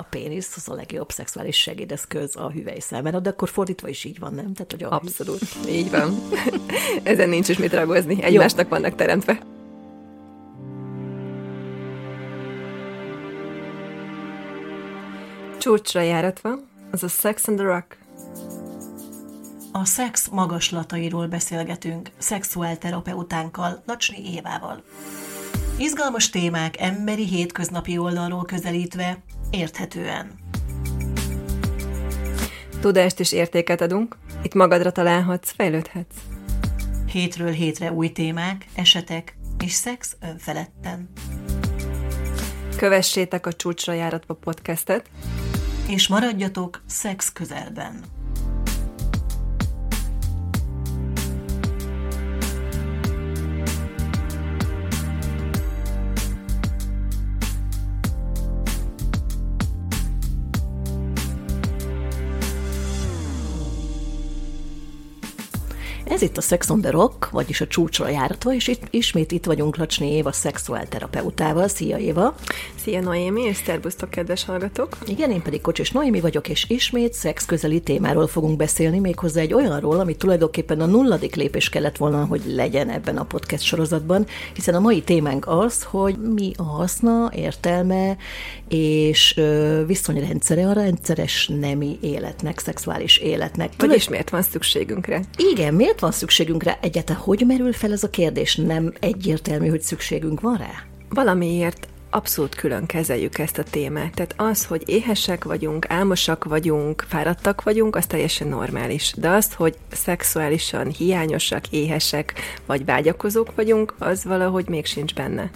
a pénisz az a legjobb szexuális segédeszköz a hüvely számára, de akkor fordítva is így van, nem? Tehát, hogy a... Abszolút, így van. Ezen nincs is mit ragozni, egymásnak Jó. vannak teremtve. Csúcsra járatva, az a Sex and the Rock. A szex magaslatairól beszélgetünk szexuálterapeutánkkal, Nacsni Évával. Izgalmas témák emberi hétköznapi oldalról közelítve, érthetően. Tudást és értéket adunk, itt magadra találhatsz, fejlődhetsz. Hétről hétre új témák, esetek és szex önfeledten. Kövessétek a Csúcsra járatva podcastet, és maradjatok szex közelben. Ez itt a Sex on the Rock, vagyis a csúcsra járatva, és itt, ismét itt vagyunk Lacsné Éva szexuálterapeutával. Szia Éva! Szia Noémi, és szervusztok, kedves hallgatók! Igen, én pedig Kocsis Noémi vagyok, és ismét szex közeli témáról fogunk beszélni, méghozzá egy olyanról, ami tulajdonképpen a nulladik lépés kellett volna, hogy legyen ebben a podcast sorozatban, hiszen a mai témánk az, hogy mi a haszna, értelme és viszonyrendszere a rendszeres nemi életnek, szexuális életnek. Vagy is miért van szükségünk rá? Igen, miért van szükségünk rá? Egyáltalán hogy merül fel ez a kérdés? Nem egyértelmű, hogy szükségünk van rá? Valamiért abszolút külön kezeljük ezt a témát. Tehát az, hogy éhesek vagyunk, álmosak vagyunk, fáradtak vagyunk, az teljesen normális. De az, hogy szexuálisan hiányosak, éhesek vagy vágyakozók vagyunk, az valahogy még sincs benne.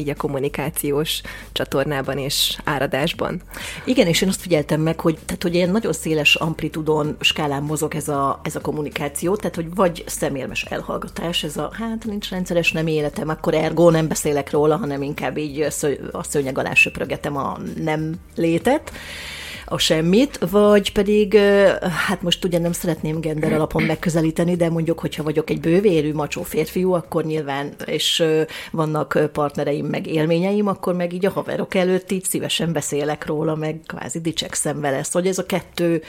Így a kommunikációs csatornában és áradásban. Igen, és én azt figyeltem meg, hogy, tehát, hogy ilyen nagyon széles amplitudon skálán mozog ez a, ez a kommunikáció, tehát hogy vagy szemérmes elhallgatás, ez a hát nincs rendszeres nem életem, akkor ergo nem beszélek róla, hanem inkább így a szőnyeg alá söprögetem a nem létet, a semmit, vagy pedig, hát most ugye nem szeretném gender alapon megközelíteni, de mondjuk, hogyha vagyok egy bővérű macsó férfiú, akkor nyilván, és vannak partnereim, meg élményeim, akkor meg így a haverok előtt így szívesen beszélek róla, meg kvázi dicsekszem vele. Szóval ez a kettő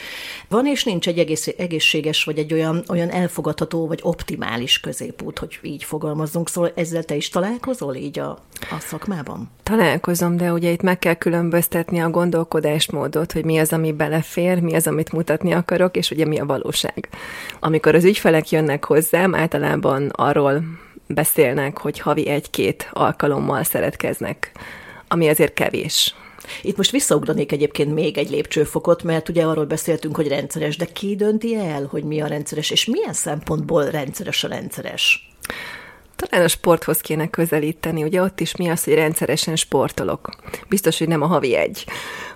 van, és nincs egy egész, egészséges, vagy egy olyan, olyan elfogadható, vagy optimális középút, hogy így fogalmazzunk. Szóval ezzel te is találkozol így a, a szakmában? Találkozom, de ugye itt meg kell különböztetni a gondolkodásmódot, hogy mi az, ami belefér, mi az, amit mutatni akarok, és ugye mi a valóság. Amikor az ügyfelek jönnek hozzám, általában arról beszélnek, hogy havi egy-két alkalommal szeretkeznek, ami azért kevés. Itt most visszaugranék egyébként még egy lépcsőfokot, mert ugye arról beszéltünk, hogy rendszeres, de ki dönti el, hogy mi a rendszeres, és milyen szempontból rendszeres a rendszeres? Talán a sporthoz kéne közelíteni, ugye ott is mi az, hogy rendszeresen sportolok. Biztos, hogy nem a havi egy,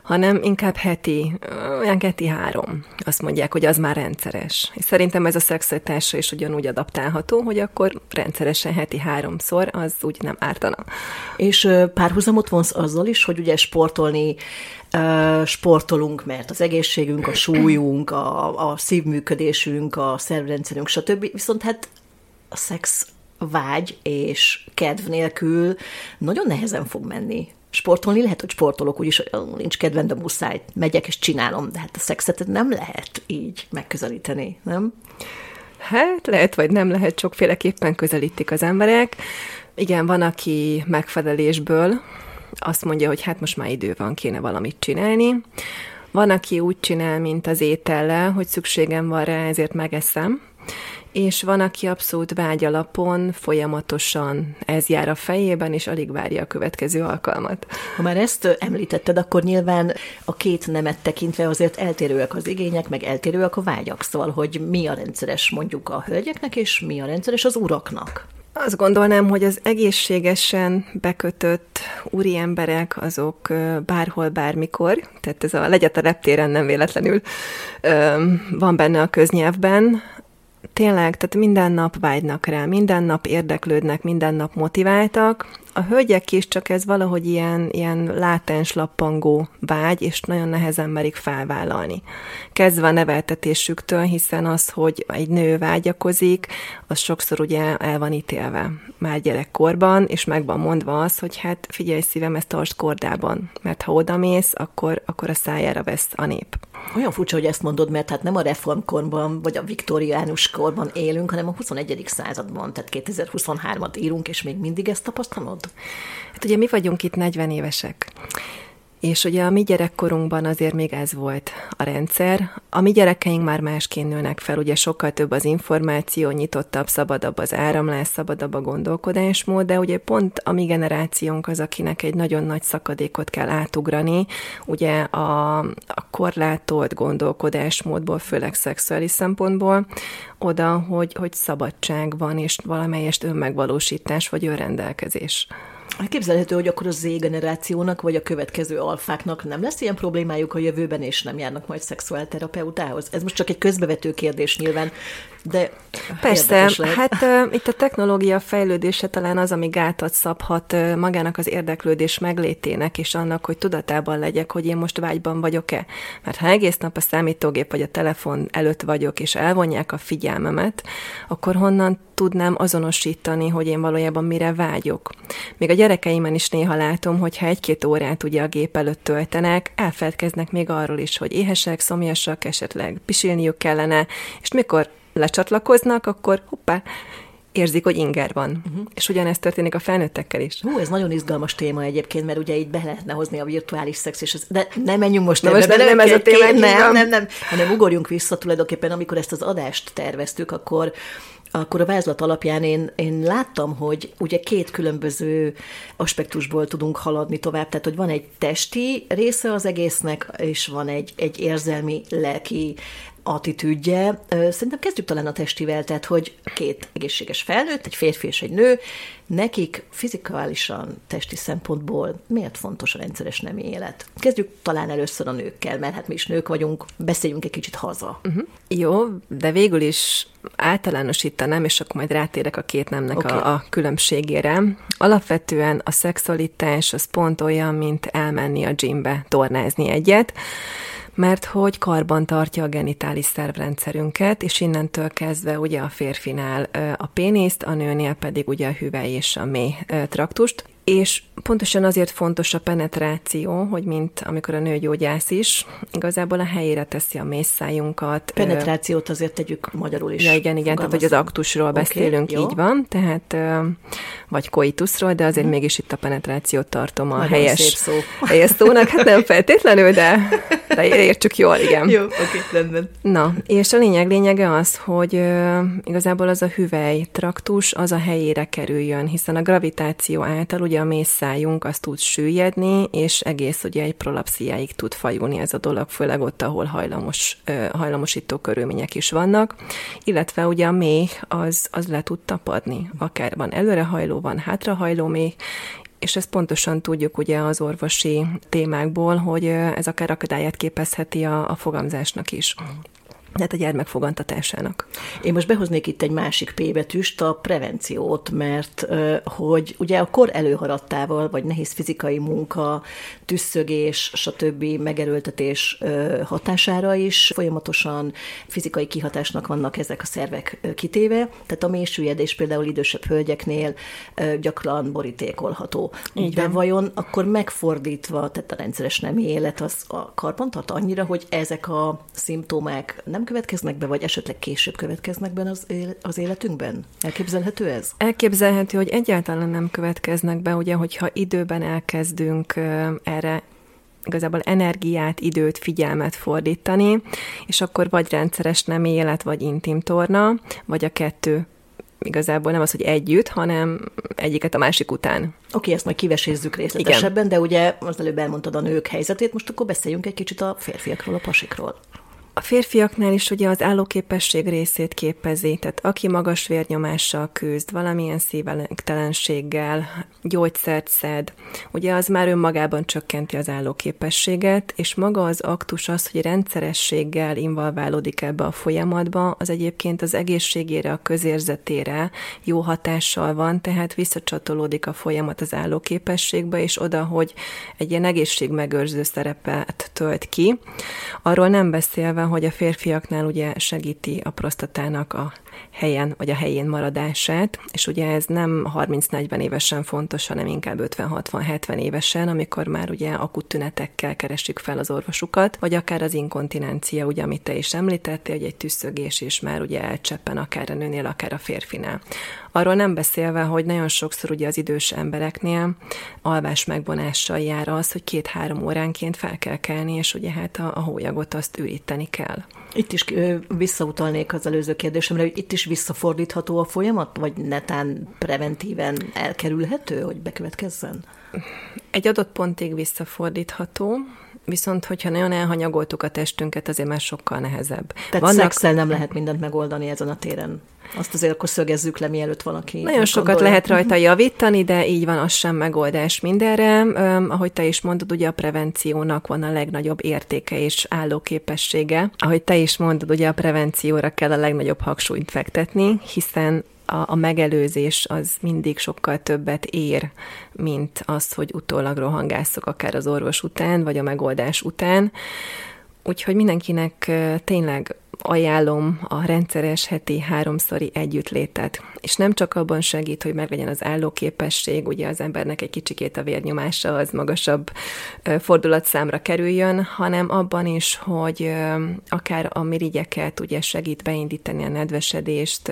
hanem inkább heti, olyan heti három. Azt mondják, hogy az már rendszeres. És szerintem ez a szexualitásra is ugyanúgy adaptálható, hogy akkor rendszeresen heti háromszor, az úgy nem ártana. És párhuzamot vonsz azzal is, hogy ugye sportolni sportolunk, mert az egészségünk, a súlyunk, a, a szívműködésünk, a szervrendszerünk, stb. Viszont hát a szex vágy és kedv nélkül nagyon nehezen fog menni. Sportolni lehet, hogy sportolok, úgyis nincs kedvem, de muszáj, megyek és csinálom, de hát a szexet nem lehet így megközelíteni, nem? Hát lehet, vagy nem lehet, sokféleképpen közelítik az emberek. Igen, van, aki megfelelésből azt mondja, hogy hát most már idő van, kéne valamit csinálni. Van, aki úgy csinál, mint az étellel, hogy szükségem van rá, ezért megeszem és van, aki abszolút vágy alapon folyamatosan ez jár a fejében, és alig várja a következő alkalmat. Ha már ezt említetted, akkor nyilván a két nemet tekintve azért eltérőek az igények, meg eltérőek a vágyak, szóval, hogy mi a rendszeres mondjuk a hölgyeknek, és mi a rendszeres az uraknak. Azt gondolnám, hogy az egészségesen bekötött úri emberek azok bárhol, bármikor, tehát ez a legyet a reptéren nem véletlenül van benne a köznyelvben, tényleg, tehát minden nap vágynak rá, minden nap érdeklődnek, minden nap motiváltak, a hölgyek is, csak ez valahogy ilyen, ilyen látens lappangó vágy, és nagyon nehezen merik felvállalni. Kezdve a neveltetésüktől, hiszen az, hogy egy nő vágyakozik, az sokszor ugye el van ítélve már gyerekkorban, és meg van mondva az, hogy hát figyelj szívem, ezt tartsd kordában, mert ha odamész, akkor, akkor a szájára vesz a nép. Olyan furcsa, hogy ezt mondod, mert hát nem a reformkorban, vagy a viktoriánus korban élünk, hanem a 21. században, tehát 2023-at írunk, és még mindig ezt tapasztalod? Hát ugye mi vagyunk itt 40 évesek. És ugye a mi gyerekkorunkban azért még ez volt a rendszer. A mi gyerekeink már másként nőnek fel, ugye sokkal több az információ, nyitottabb, szabadabb az áramlás, szabadabb a gondolkodásmód, de ugye pont a mi generációnk az, akinek egy nagyon nagy szakadékot kell átugrani, ugye a, a korlátolt gondolkodásmódból, főleg szexuális szempontból, oda, hogy, hogy szabadság van, és valamelyest önmegvalósítás vagy önrendelkezés. Képzelhető, hogy akkor a Z generációnak, vagy a következő alfáknak nem lesz ilyen problémájuk a jövőben, és nem járnak majd szexuálterapeutához? Ez most csak egy közbevető kérdés nyilván, de Persze, hát uh, itt a technológia fejlődése talán az, ami gátat szabhat uh, magának az érdeklődés meglétének, és annak, hogy tudatában legyek, hogy én most vágyban vagyok-e. Mert ha egész nap a számítógép vagy a telefon előtt vagyok, és elvonják a figyelmemet, akkor honnan tudnám azonosítani, hogy én valójában mire vágyok. Még a gyerekeimen is néha látom, hogy ha egy-két órát ugye a gép előtt töltenek, elfeledkeznek még arról is, hogy éhesek, szomjasak, esetleg pisilniük kellene, és mikor lecsatlakoznak, akkor hoppá, érzik, hogy inger van. Uh-huh. És ugyanezt történik a felnőttekkel is. Hú, ez nagyon izgalmas téma egyébként, mert ugye itt be lehetne hozni a virtuális szex, és ez, de nem menjünk most ebbe, most nem, nem ez a téma, nem, nem, nem, nem, hanem ugorjunk vissza tulajdonképpen, amikor ezt az adást terveztük, akkor akkor a vázlat alapján én, én láttam, hogy ugye két különböző aspektusból tudunk haladni tovább, tehát hogy van egy testi része az egésznek, és van egy, egy érzelmi, lelki attitűdje. Szerintem kezdjük talán a testivel, tehát hogy két egészséges felnőtt, egy férfi és egy nő, nekik fizikálisan, testi szempontból miért fontos a rendszeres nemi élet? Kezdjük talán először a nőkkel, mert hát mi is nők vagyunk, beszéljünk egy kicsit haza. Uh-huh. Jó, de végül is általánosítanám, és akkor majd rátérek a két nemnek okay. a, a különbségére. Alapvetően a szexualitás az pont olyan, mint elmenni a gymbe tornázni egyet mert hogy karban tartja a genitális szervrendszerünket, és innentől kezdve ugye a férfinál a pénészt, a nőnél pedig ugye a hüvely és a mély traktust, és pontosan azért fontos a penetráció, hogy mint amikor a nőgyógyász is, igazából a helyére teszi a mészájunkat. Penetrációt azért tegyük magyarul is. Ja, igen, igen, tehát hogy az aktusról okay, beszélünk, jó. így van, tehát vagy koitusról, de azért hmm. mégis itt a penetrációt tartom a Nagyon helyes, szép szó. helyes szónak, hát nem feltétlenül, de, de értsük jól, igen. Jó, oké, okay, rendben. Na, és a lényeg lényege az, hogy igazából az a hüvely traktus az a helyére kerüljön, hiszen a gravitáció által ugye ugye a mészájunk az tud süllyedni, és egész ugye egy prolapsziáig tud fajulni ez a dolog, főleg ott, ahol hajlamos, hajlamosító körülmények is vannak, illetve ugye a méh az, az le tud tapadni, akár van előrehajló, van hátrahajló méh, és ezt pontosan tudjuk ugye az orvosi témákból, hogy ez akár akadályát képezheti a, a fogamzásnak is tehát a gyermek fogantatásának. Én most behoznék itt egy másik P betűst, a prevenciót, mert hogy ugye a kor előharadtával, vagy nehéz fizikai munka, tüsszögés, stb. megerőltetés hatására is folyamatosan fizikai kihatásnak vannak ezek a szervek kitéve, tehát a mélysüllyedés például idősebb hölgyeknél gyakran borítékolható. Így De van. vajon akkor megfordítva, tehát a rendszeres nemi élet az a karbantarт annyira, hogy ezek a szimptomák nem következnek be, vagy esetleg később következnek be az, az életünkben? Elképzelhető ez? Elképzelhető, hogy egyáltalán nem következnek be, ugye, hogyha időben elkezdünk erre igazából energiát, időt, figyelmet fordítani, és akkor vagy rendszeres nem élet, vagy intim torna, vagy a kettő igazából nem az, hogy együtt, hanem egyiket a másik után. Oké, okay, ezt majd kivesézzük részletesebben, Igen. de ugye az előbb elmondtad a nők helyzetét, most akkor beszéljünk egy kicsit a férfiakról, a pasikról. A férfiaknál is ugye az állóképesség részét képezi, tehát aki magas vérnyomással küzd, valamilyen szívelengtelenséggel, gyógyszert szed, ugye az már önmagában csökkenti az állóképességet, és maga az aktus az, hogy rendszerességgel involválódik ebbe a folyamatba, az egyébként az egészségére, a közérzetére jó hatással van, tehát visszacsatolódik a folyamat az állóképességbe, és oda, hogy egy ilyen egészségmegőrző szerepet tölt ki. Arról nem beszélve, hogy a férfiaknál ugye segíti a prostatának a helyen, vagy a helyén maradását, és ugye ez nem 30-40 évesen fontos, hanem inkább 50-60-70 évesen, amikor már ugye akut tünetekkel keresik fel az orvosukat, vagy akár az inkontinencia, ugye, amit te is említettél, hogy egy tüsszögés is már ugye elcseppen akár a nőnél, akár a férfinál. Arról nem beszélve, hogy nagyon sokszor ugye az idős embereknél alvás megvonással jár az, hogy két-három óránként fel kell kelni, és ugye hát a, a hólyagot azt üríteni kell. Itt is visszautalnék az előző kérdésemre, hogy itt is visszafordítható a folyamat, vagy netán preventíven elkerülhető, hogy bekövetkezzen? Egy adott pontig visszafordítható, viszont hogyha nagyon elhanyagoltuk a testünket, azért már sokkal nehezebb. Tehát Vannak... szexel nem lehet mindent megoldani ezen a téren. Azt azért akkor szögezzük le, mielőtt valaki... Nagyon sokat gondolja. lehet rajta javítani, de így van, az sem megoldás mindenre. Um, ahogy te is mondod, ugye a prevenciónak van a legnagyobb értéke és állóképessége. Ahogy te is mondod, ugye a prevencióra kell a legnagyobb hangsúlyt fektetni, hiszen a, a megelőzés az mindig sokkal többet ér, mint az, hogy utólag rohangászok akár az orvos után, vagy a megoldás után. Úgyhogy mindenkinek tényleg ajánlom a rendszeres heti háromszori együttlétet. És nem csak abban segít, hogy meglegyen az állóképesség, ugye az embernek egy kicsikét a vérnyomása az magasabb fordulatszámra kerüljön, hanem abban is, hogy akár a mirigyeket ugye segít beindítani a nedvesedést,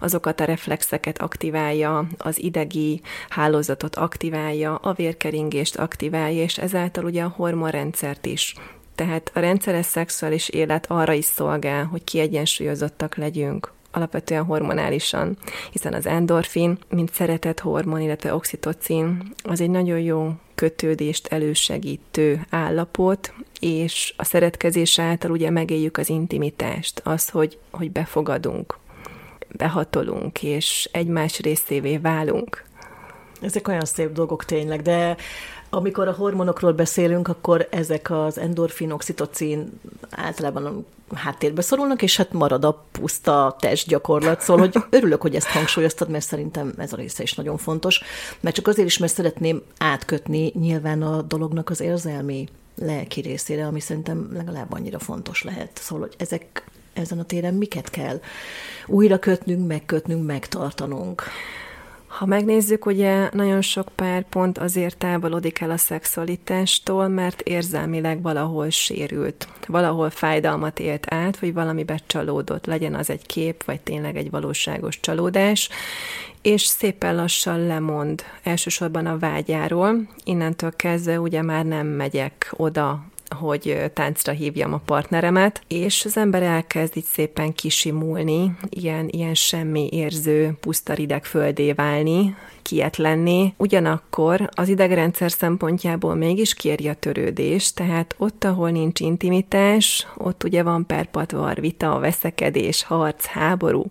azokat a reflexeket aktiválja, az idegi hálózatot aktiválja, a vérkeringést aktiválja, és ezáltal ugye a hormonrendszert is tehát a rendszeres szexuális élet arra is szolgál, hogy kiegyensúlyozottak legyünk, alapvetően hormonálisan, hiszen az endorfin, mint szeretett hormon, illetve oxitocin, az egy nagyon jó kötődést elősegítő állapot, és a szeretkezés által ugye megéljük az intimitást, az, hogy, hogy befogadunk, behatolunk, és egymás részévé válunk. Ezek olyan szép dolgok tényleg, de amikor a hormonokról beszélünk, akkor ezek az endorfin, oxitocin általában háttérbe szorulnak, és hát marad a puszta testgyakorlat. Szóval, hogy örülök, hogy ezt hangsúlyoztad, mert szerintem ez a része is nagyon fontos. Mert csak azért is, mert szeretném átkötni nyilván a dolognak az érzelmi lelki részére, ami szerintem legalább annyira fontos lehet. Szóval, hogy ezek ezen a téren miket kell újra kötnünk, megkötnünk, megtartanunk. Ha megnézzük, ugye nagyon sok pár pont azért távolodik el a szexualitástól, mert érzelmileg valahol sérült, valahol fájdalmat élt át, vagy valamibe csalódott, legyen az egy kép, vagy tényleg egy valóságos csalódás, és szépen lassan lemond elsősorban a vágyáról. Innentől kezdve ugye már nem megyek oda hogy táncra hívjam a partneremet, és az ember elkezd így szépen kisimulni, ilyen, ilyen semmi érző, puszta rideg földé válni, lenni. Ugyanakkor az idegrendszer szempontjából mégis kéri a törődést, tehát ott, ahol nincs intimitás, ott ugye van perpatvar, vita, veszekedés, harc, háború.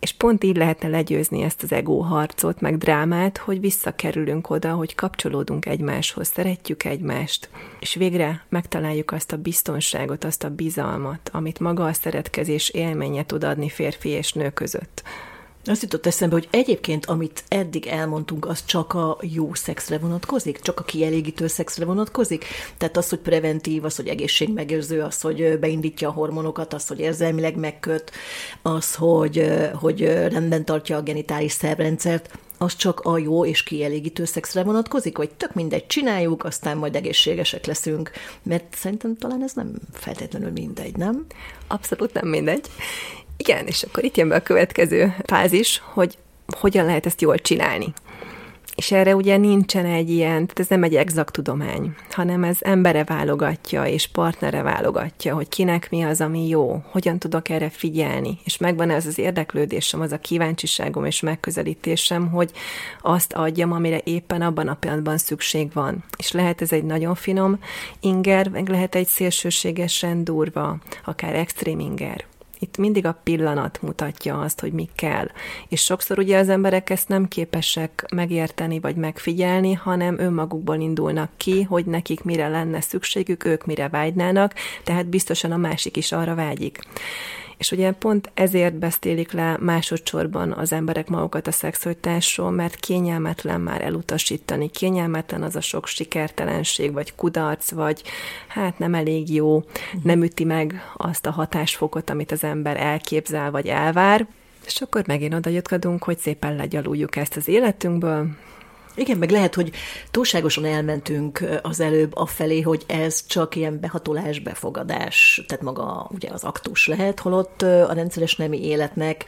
És pont így lehetne legyőzni ezt az ego harcot, meg drámát, hogy visszakerülünk oda, hogy kapcsolódunk egymáshoz, szeretjük egymást, és végre megtaláljuk azt a biztonságot, azt a bizalmat, amit maga a szeretkezés élménye tud adni férfi és nő között. Azt jutott eszembe, hogy egyébként, amit eddig elmondtunk, az csak a jó szexre vonatkozik? Csak a kielégítő szexre vonatkozik? Tehát az, hogy preventív, az, hogy egészségmegőrző, az, hogy beindítja a hormonokat, az, hogy érzelmileg megköt, az, hogy, hogy rendben tartja a genitális szervrendszert, az csak a jó és kielégítő szexre vonatkozik, vagy tök mindegy, csináljuk, aztán majd egészségesek leszünk, mert szerintem talán ez nem feltétlenül mindegy, nem? Abszolút nem mindegy. Igen, és akkor itt jön be a következő fázis, hogy hogyan lehet ezt jól csinálni. És erre ugye nincsen egy ilyen, tehát ez nem egy exakt tudomány, hanem ez embere válogatja, és partnere válogatja, hogy kinek mi az, ami jó, hogyan tudok erre figyelni, és megvan ez az érdeklődésem, az a kíváncsiságom és megközelítésem, hogy azt adjam, amire éppen abban a pillanatban szükség van. És lehet ez egy nagyon finom inger, meg lehet egy szélsőségesen durva, akár extrém inger. Itt mindig a pillanat mutatja azt, hogy mi kell. És sokszor ugye az emberek ezt nem képesek megérteni vagy megfigyelni, hanem önmagukból indulnak ki, hogy nekik mire lenne szükségük, ők mire vágynának, tehát biztosan a másik is arra vágyik. És ugye pont ezért beszélik le másodszorban az emberek magukat a szexualitásról, mert kényelmetlen már elutasítani, kényelmetlen az a sok sikertelenség, vagy kudarc, vagy hát nem elég jó, nem üti meg azt a hatásfokot, amit az ember elképzel, vagy elvár. És akkor megint oda jutkodunk, hogy szépen legyaluljuk ezt az életünkből, igen, meg lehet, hogy túlságosan elmentünk az előbb afelé, hogy ez csak ilyen behatolás, befogadás, tehát maga ugye az aktus lehet, holott a rendszeres nemi életnek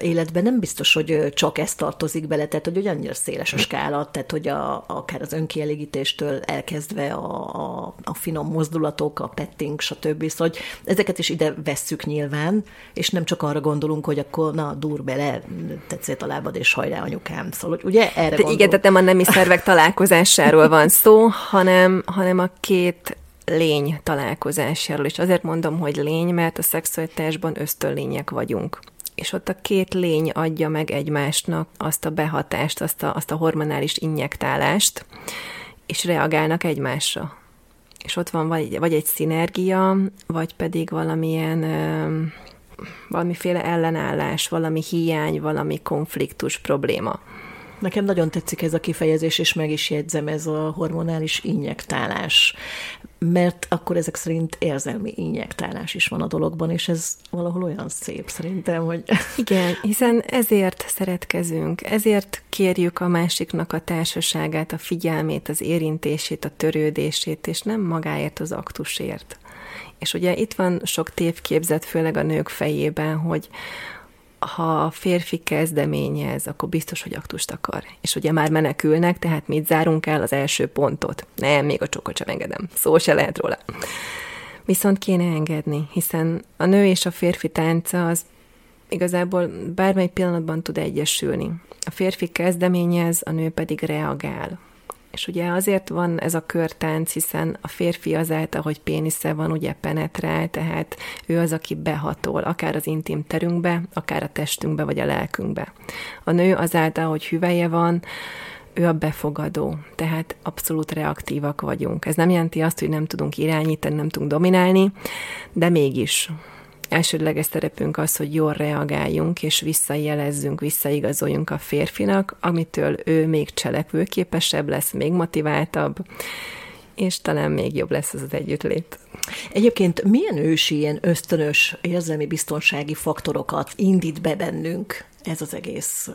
életben nem biztos, hogy csak ez tartozik bele, tehát hogy annyira széles a skála, tehát hogy a, akár az önkielégítéstől elkezdve a, a, a finom mozdulatok, a petting, stb. Szóval hogy ezeket is ide vesszük nyilván, és nem csak arra gondolunk, hogy akkor na, dur bele, tetszett a lábad, és hajrá anyukám. Szóval, hogy ugye erre De Igen, tehát nem a nemi szervek találkozásáról van szó, hanem, hanem a két lény találkozásáról, és azért mondom, hogy lény, mert a szexualitásban ösztönlények vagyunk és ott a két lény adja meg egymásnak azt a behatást, azt a, azt a hormonális injektálást, és reagálnak egymásra. És ott van vagy, vagy egy szinergia, vagy pedig valamilyen ö, valamiféle ellenállás, valami hiány, valami konfliktus, probléma. Nekem nagyon tetszik ez a kifejezés, és meg is jegyzem, ez a hormonális injektálás, mert akkor ezek szerint érzelmi injektálás is van a dologban, és ez valahol olyan szép szerintem, hogy... Igen, hiszen ezért szeretkezünk, ezért kérjük a másiknak a társaságát, a figyelmét, az érintését, a törődését, és nem magáért az aktusért. És ugye itt van sok tévképzet, főleg a nők fejében, hogy ha a férfi kezdeményez, akkor biztos, hogy aktust akar. És ugye már menekülnek, tehát mit zárunk el az első pontot? Nem, még a csokot sem engedem. Szó se lehet róla. Viszont kéne engedni, hiszen a nő és a férfi tánca az igazából bármely pillanatban tud egyesülni. A férfi kezdeményez, a nő pedig reagál. És ugye azért van ez a körtánc, hiszen a férfi azáltal, hogy pénisze van, ugye penetrál, tehát ő az, aki behatol, akár az intim terünkbe, akár a testünkbe, vagy a lelkünkbe. A nő azáltal, hogy hüvelye van, ő a befogadó, tehát abszolút reaktívak vagyunk. Ez nem jelenti azt, hogy nem tudunk irányítani, nem tudunk dominálni, de mégis elsődleges szerepünk az, hogy jól reagáljunk, és visszajelezzünk, visszaigazoljunk a férfinak, amitől ő még cselekvőképesebb lesz, még motiváltabb, és talán még jobb lesz az az együttlét. Egyébként milyen ősi, ilyen ösztönös érzelmi biztonsági faktorokat indít be bennünk ez az egész,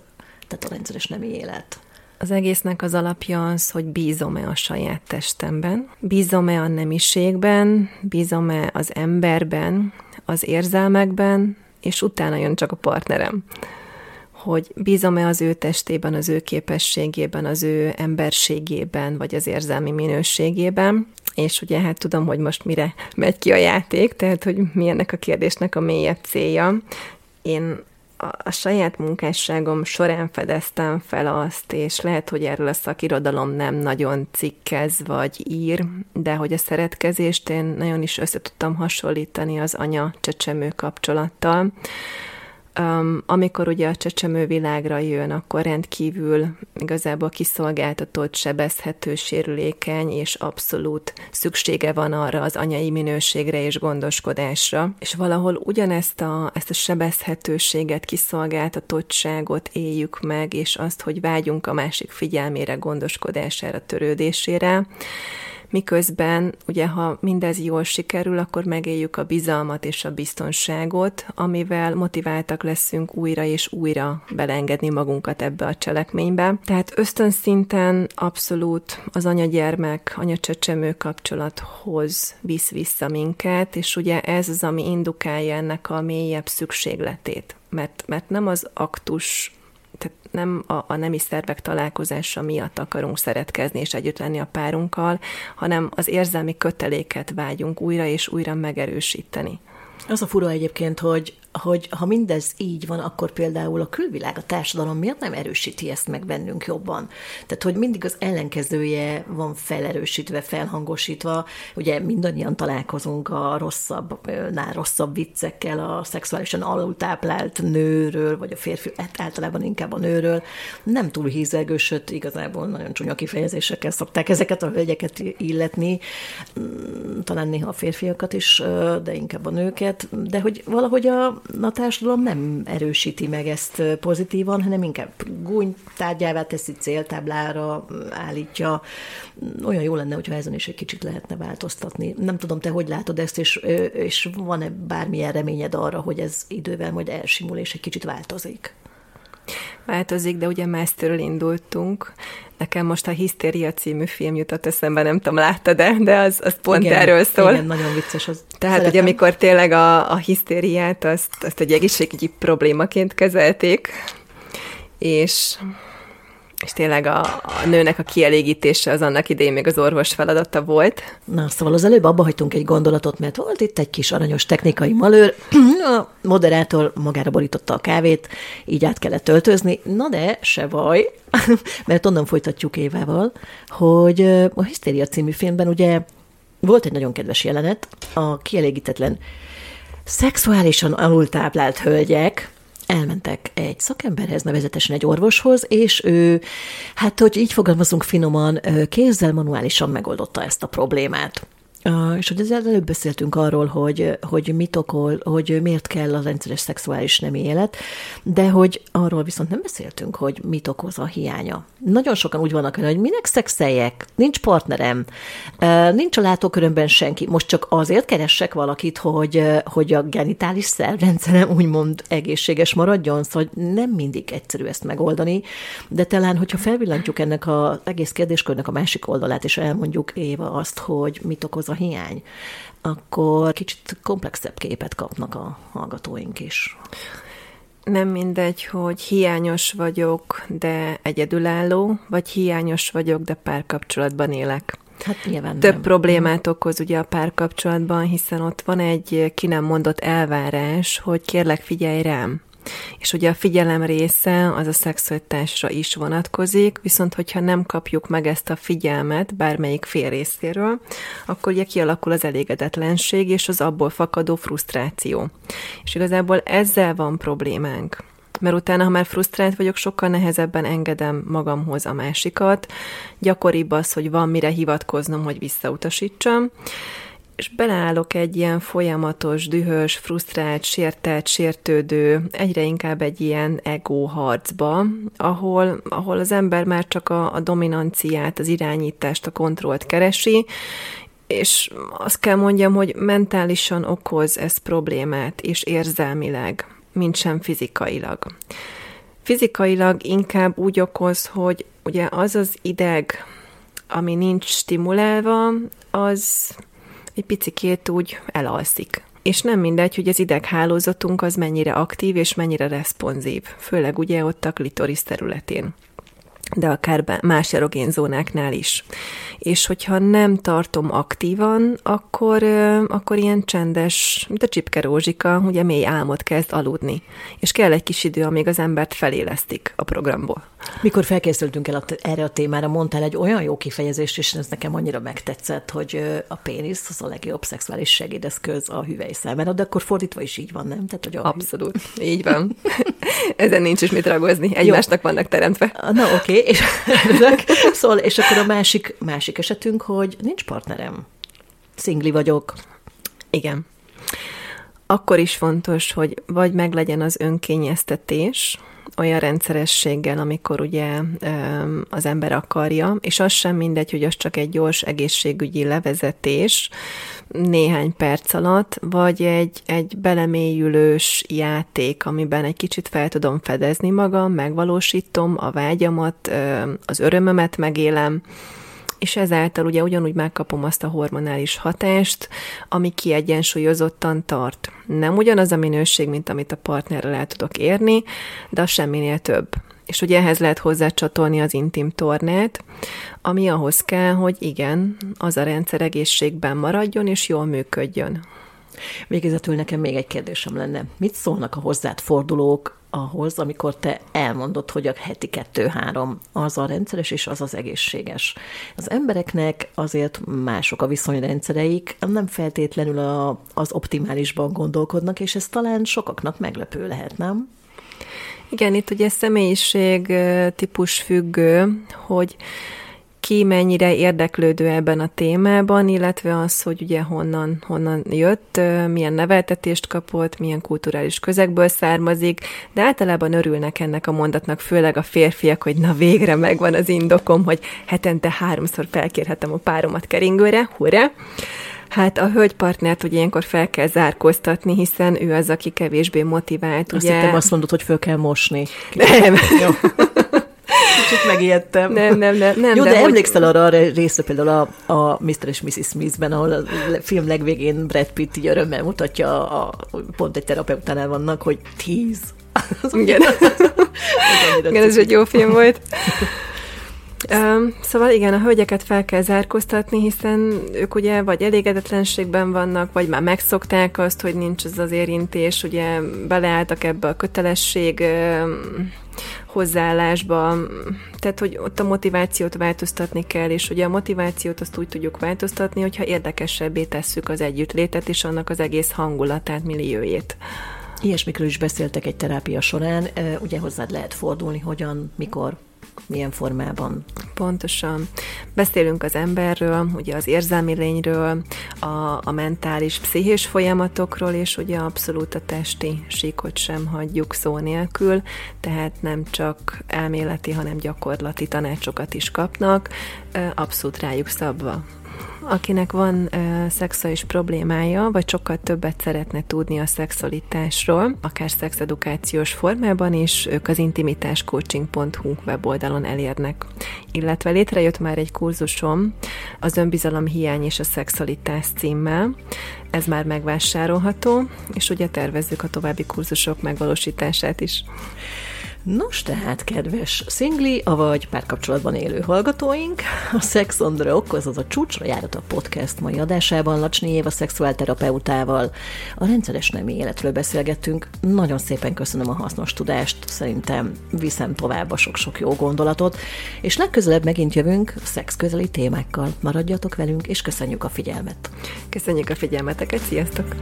tehát a rendszeres nemi élet? Az egésznek az alapja az, hogy bízom-e a saját testemben, bízom-e a nemiségben, bízom-e az emberben, az érzelmekben, és utána jön csak a partnerem. Hogy bízom-e az ő testében, az ő képességében, az ő emberségében, vagy az érzelmi minőségében. És ugye hát tudom, hogy most mire megy ki a játék, tehát hogy mi ennek a kérdésnek a mélyebb célja. Én a, saját munkásságom során fedeztem fel azt, és lehet, hogy erről a szakirodalom nem nagyon cikkez vagy ír, de hogy a szeretkezést én nagyon is össze tudtam hasonlítani az anya-csecsemő kapcsolattal, Um, amikor ugye a csecsemő világra jön, akkor rendkívül igazából kiszolgáltatott, sebezhető, sérülékeny, és abszolút szüksége van arra az anyai minőségre és gondoskodásra. És valahol ugyanezt a, ezt a sebezhetőséget, kiszolgáltatottságot éljük meg, és azt, hogy vágyunk a másik figyelmére, gondoskodására, törődésére, miközben ugye ha mindez jól sikerül, akkor megéljük a bizalmat és a biztonságot, amivel motiváltak leszünk újra és újra belengedni magunkat ebbe a cselekménybe. Tehát ösztönszinten abszolút az anya-gyermek, anya-csecsemő kapcsolathoz visz vissza minket, és ugye ez az, ami indukálja ennek a mélyebb szükségletét. Mert, mert nem az aktus tehát nem a, a nemi szervek találkozása miatt akarunk szeretkezni és együtt lenni a párunkkal, hanem az érzelmi köteléket vágyunk újra és újra megerősíteni. Az a fura egyébként, hogy hogy ha mindez így van, akkor például a külvilág, a társadalom miért nem erősíti ezt meg bennünk jobban? Tehát, hogy mindig az ellenkezője van felerősítve, felhangosítva. Ugye mindannyian találkozunk a rosszabbnál rosszabb viccekkel, a szexuálisan alultáplált nőről, vagy a férfi, hát általában inkább a nőről. Nem túl hízelgő, sőt, igazából nagyon csúnya kifejezésekkel szokták ezeket a hölgyeket illetni, mm, talán néha a férfiakat is, de inkább a nőket, de hogy valahogy a a társadalom nem erősíti meg ezt pozitívan, hanem inkább gúnytárgyává teszi, céltáblára állítja. Olyan jó lenne, hogyha ezen is egy kicsit lehetne változtatni. Nem tudom, te hogy látod ezt, és, és van-e bármilyen reményed arra, hogy ez idővel majd elsimul, és egy kicsit változik? Változik, de ugye Masterről indultunk. Nekem most a Hisztéria című film jutott eszembe, nem tudom, látta de de az, az pont igen, erről szól. Igen, nagyon vicces. Az Tehát, szeretem. hogy amikor tényleg a, a hisztériát, azt, azt egy egészségügyi problémaként kezelték, és és tényleg a, a nőnek a kielégítése az annak idején még az orvos feladata volt. Na, szóval az előbb abba hagytunk egy gondolatot, mert volt itt egy kis aranyos technikai malőr, a moderátor magára borította a kávét, így át kellett töltözni, na de se baj, mert onnan folytatjuk Évával, hogy a Hisztéria című filmben ugye volt egy nagyon kedves jelenet, a kielégítetlen szexuálisan alultáplált hölgyek, elmentek egy szakemberhez, nevezetesen egy orvoshoz, és ő, hát hogy így fogalmazunk finoman, kézzel manuálisan megoldotta ezt a problémát. És hogy ezzel előbb beszéltünk arról, hogy, hogy mit okol, hogy miért kell a rendszeres szexuális nem élet, de hogy arról viszont nem beszéltünk, hogy mit okoz a hiánya. Nagyon sokan úgy vannak hogy minek szexeljek, nincs partnerem, nincs a látókörömben senki, most csak azért keressek valakit, hogy, hogy a genitális szervrendszerem úgymond egészséges maradjon, szóval nem mindig egyszerű ezt megoldani, de talán, hogyha felvillantjuk ennek az egész kérdéskörnek a másik oldalát, és elmondjuk Éva azt, hogy mit okoz a hiány, akkor kicsit komplexebb képet kapnak a hallgatóink is. Nem mindegy, hogy hiányos vagyok, de egyedülálló, vagy hiányos vagyok, de párkapcsolatban élek. Hát nyilván Több nem. problémát okoz ugye a párkapcsolatban, hiszen ott van egy ki nem mondott elvárás, hogy kérlek figyelj rám. És ugye a figyelem része az a szexualitásra is vonatkozik, viszont hogyha nem kapjuk meg ezt a figyelmet bármelyik fél részéről, akkor ugye kialakul az elégedetlenség és az abból fakadó frusztráció. És igazából ezzel van problémánk mert utána, ha már frusztrált vagyok, sokkal nehezebben engedem magamhoz a másikat. Gyakoribb az, hogy van mire hivatkoznom, hogy visszautasítsam és beleállok egy ilyen folyamatos, dühös, frusztrált, sértelt, sértődő, egyre inkább egy ilyen ego harcba, ahol, ahol az ember már csak a, a dominanciát, az irányítást, a kontrollt keresi, és azt kell mondjam, hogy mentálisan okoz ez problémát, és érzelmileg, mint sem fizikailag. Fizikailag inkább úgy okoz, hogy ugye az az ideg, ami nincs stimulálva, az egy picikét úgy elalszik. És nem mindegy, hogy az ideghálózatunk az mennyire aktív és mennyire responsív, főleg ugye ott a klitoris területén de akár más erogén zónáknál is. És hogyha nem tartom aktívan, akkor, akkor ilyen csendes, mint a csipke rózsika, ugye mély álmot kezd aludni. És kell egy kis idő, amíg az embert felélesztik a programból. Mikor felkészültünk el erre a témára, mondtál egy olyan jó kifejezést, és ez nekem annyira megtetszett, hogy a pénisz az a legjobb szexuális segédeszköz a hüvely számára, de akkor fordítva is így van, nem? Tehát, hogy a Abszolút, így van. Ezen nincs is mit ragozni, egymásnak jó. vannak teremtve. Na oké, okay. És, szóval, és akkor a másik, másik esetünk, hogy nincs partnerem. Szingli vagyok. Igen. Akkor is fontos, hogy vagy meglegyen az önkényeztetés, olyan rendszerességgel, amikor ugye az ember akarja, és az sem mindegy, hogy az csak egy gyors egészségügyi levezetés néhány perc alatt, vagy egy, egy belemélyülős játék, amiben egy kicsit fel tudom fedezni magam, megvalósítom a vágyamat, az örömömet megélem, és ezáltal ugye ugyanúgy megkapom azt a hormonális hatást, ami kiegyensúlyozottan tart. Nem ugyanaz a minőség, mint amit a partnerrel el tudok érni, de az semminél több. És ugye ehhez lehet hozzácsatolni az intim tornát, ami ahhoz kell, hogy igen, az a rendszer egészségben maradjon és jól működjön. Végezetül nekem még egy kérdésem lenne. Mit szólnak a hozzád fordulók ahhoz, amikor te elmondod, hogy a heti kettő-három az a rendszeres és az az egészséges. Az embereknek azért mások a viszonyrendszereik, nem feltétlenül a, az optimálisban gondolkodnak, és ez talán sokaknak meglepő lehet, nem? Igen, itt ugye személyiség típus függő, hogy ki mennyire érdeklődő ebben a témában, illetve az, hogy ugye honnan, honnan jött, milyen neveltetést kapott, milyen kulturális közegből származik, de általában örülnek ennek a mondatnak, főleg a férfiak, hogy na végre megvan az indokom, hogy hetente háromszor felkérhetem a páromat keringőre, hurra! Hát a hölgypartnert ugye ilyenkor fel kell zárkóztatni, hiszen ő az, aki kevésbé motivált. Azt ugye... hittem azt mondod, hogy föl kell mosni. Nem. Jó. Kicsit megijedtem. Nem, nem, nem. nem Jó, de, de emlékszel hogy... arra a részre például a, a Mr. és Mrs. Smithben, ahol a film legvégén Brad Pitt így örömmel mutatja, a, a, pont egy terapeutánál vannak, hogy tíz. Igen. Igen, ez egy jó film volt. Szóval igen, a hölgyeket fel kell zárkóztatni, hiszen ők ugye vagy elégedetlenségben vannak, vagy már megszokták azt, hogy nincs az az érintés, ugye beleálltak ebbe a kötelesség hozzáállásba, tehát hogy ott a motivációt változtatni kell, és ugye a motivációt azt úgy tudjuk változtatni, hogyha érdekesebbé tesszük az együttlétet és annak az egész hangulatát, milliójét. Ilyesmikről is beszéltek egy terápia során, ugye hozzád lehet fordulni, hogyan, mikor, milyen formában. Pontosan. Beszélünk az emberről, ugye az érzelmi lényről, a, a mentális, pszichés folyamatokról, és ugye abszolút a testi síkot sem hagyjuk szó nélkül, tehát nem csak elméleti, hanem gyakorlati tanácsokat is kapnak, abszolút rájuk szabva akinek van ö, szexuális problémája, vagy sokkal többet szeretne tudni a szexualitásról, akár szexedukációs formában is, ők az intimitáscoaching.hu weboldalon elérnek. Illetve létrejött már egy kurzusom az önbizalom hiány és a szexualitás címmel, ez már megvásárolható, és ugye tervezzük a további kurzusok megvalósítását is. Nos, tehát, kedves szingli, avagy párkapcsolatban élő hallgatóink, a Sex on the Rock, azaz a csúcsra járat a podcast mai adásában Lacsnyi Éva szexuálterapeutával. A rendszeres nemi életről beszélgettünk. Nagyon szépen köszönöm a hasznos tudást, szerintem viszem tovább a sok-sok jó gondolatot, és legközelebb megint jövünk szex közeli témákkal. Maradjatok velünk, és köszönjük a figyelmet. Köszönjük a figyelmeteket, sziasztok!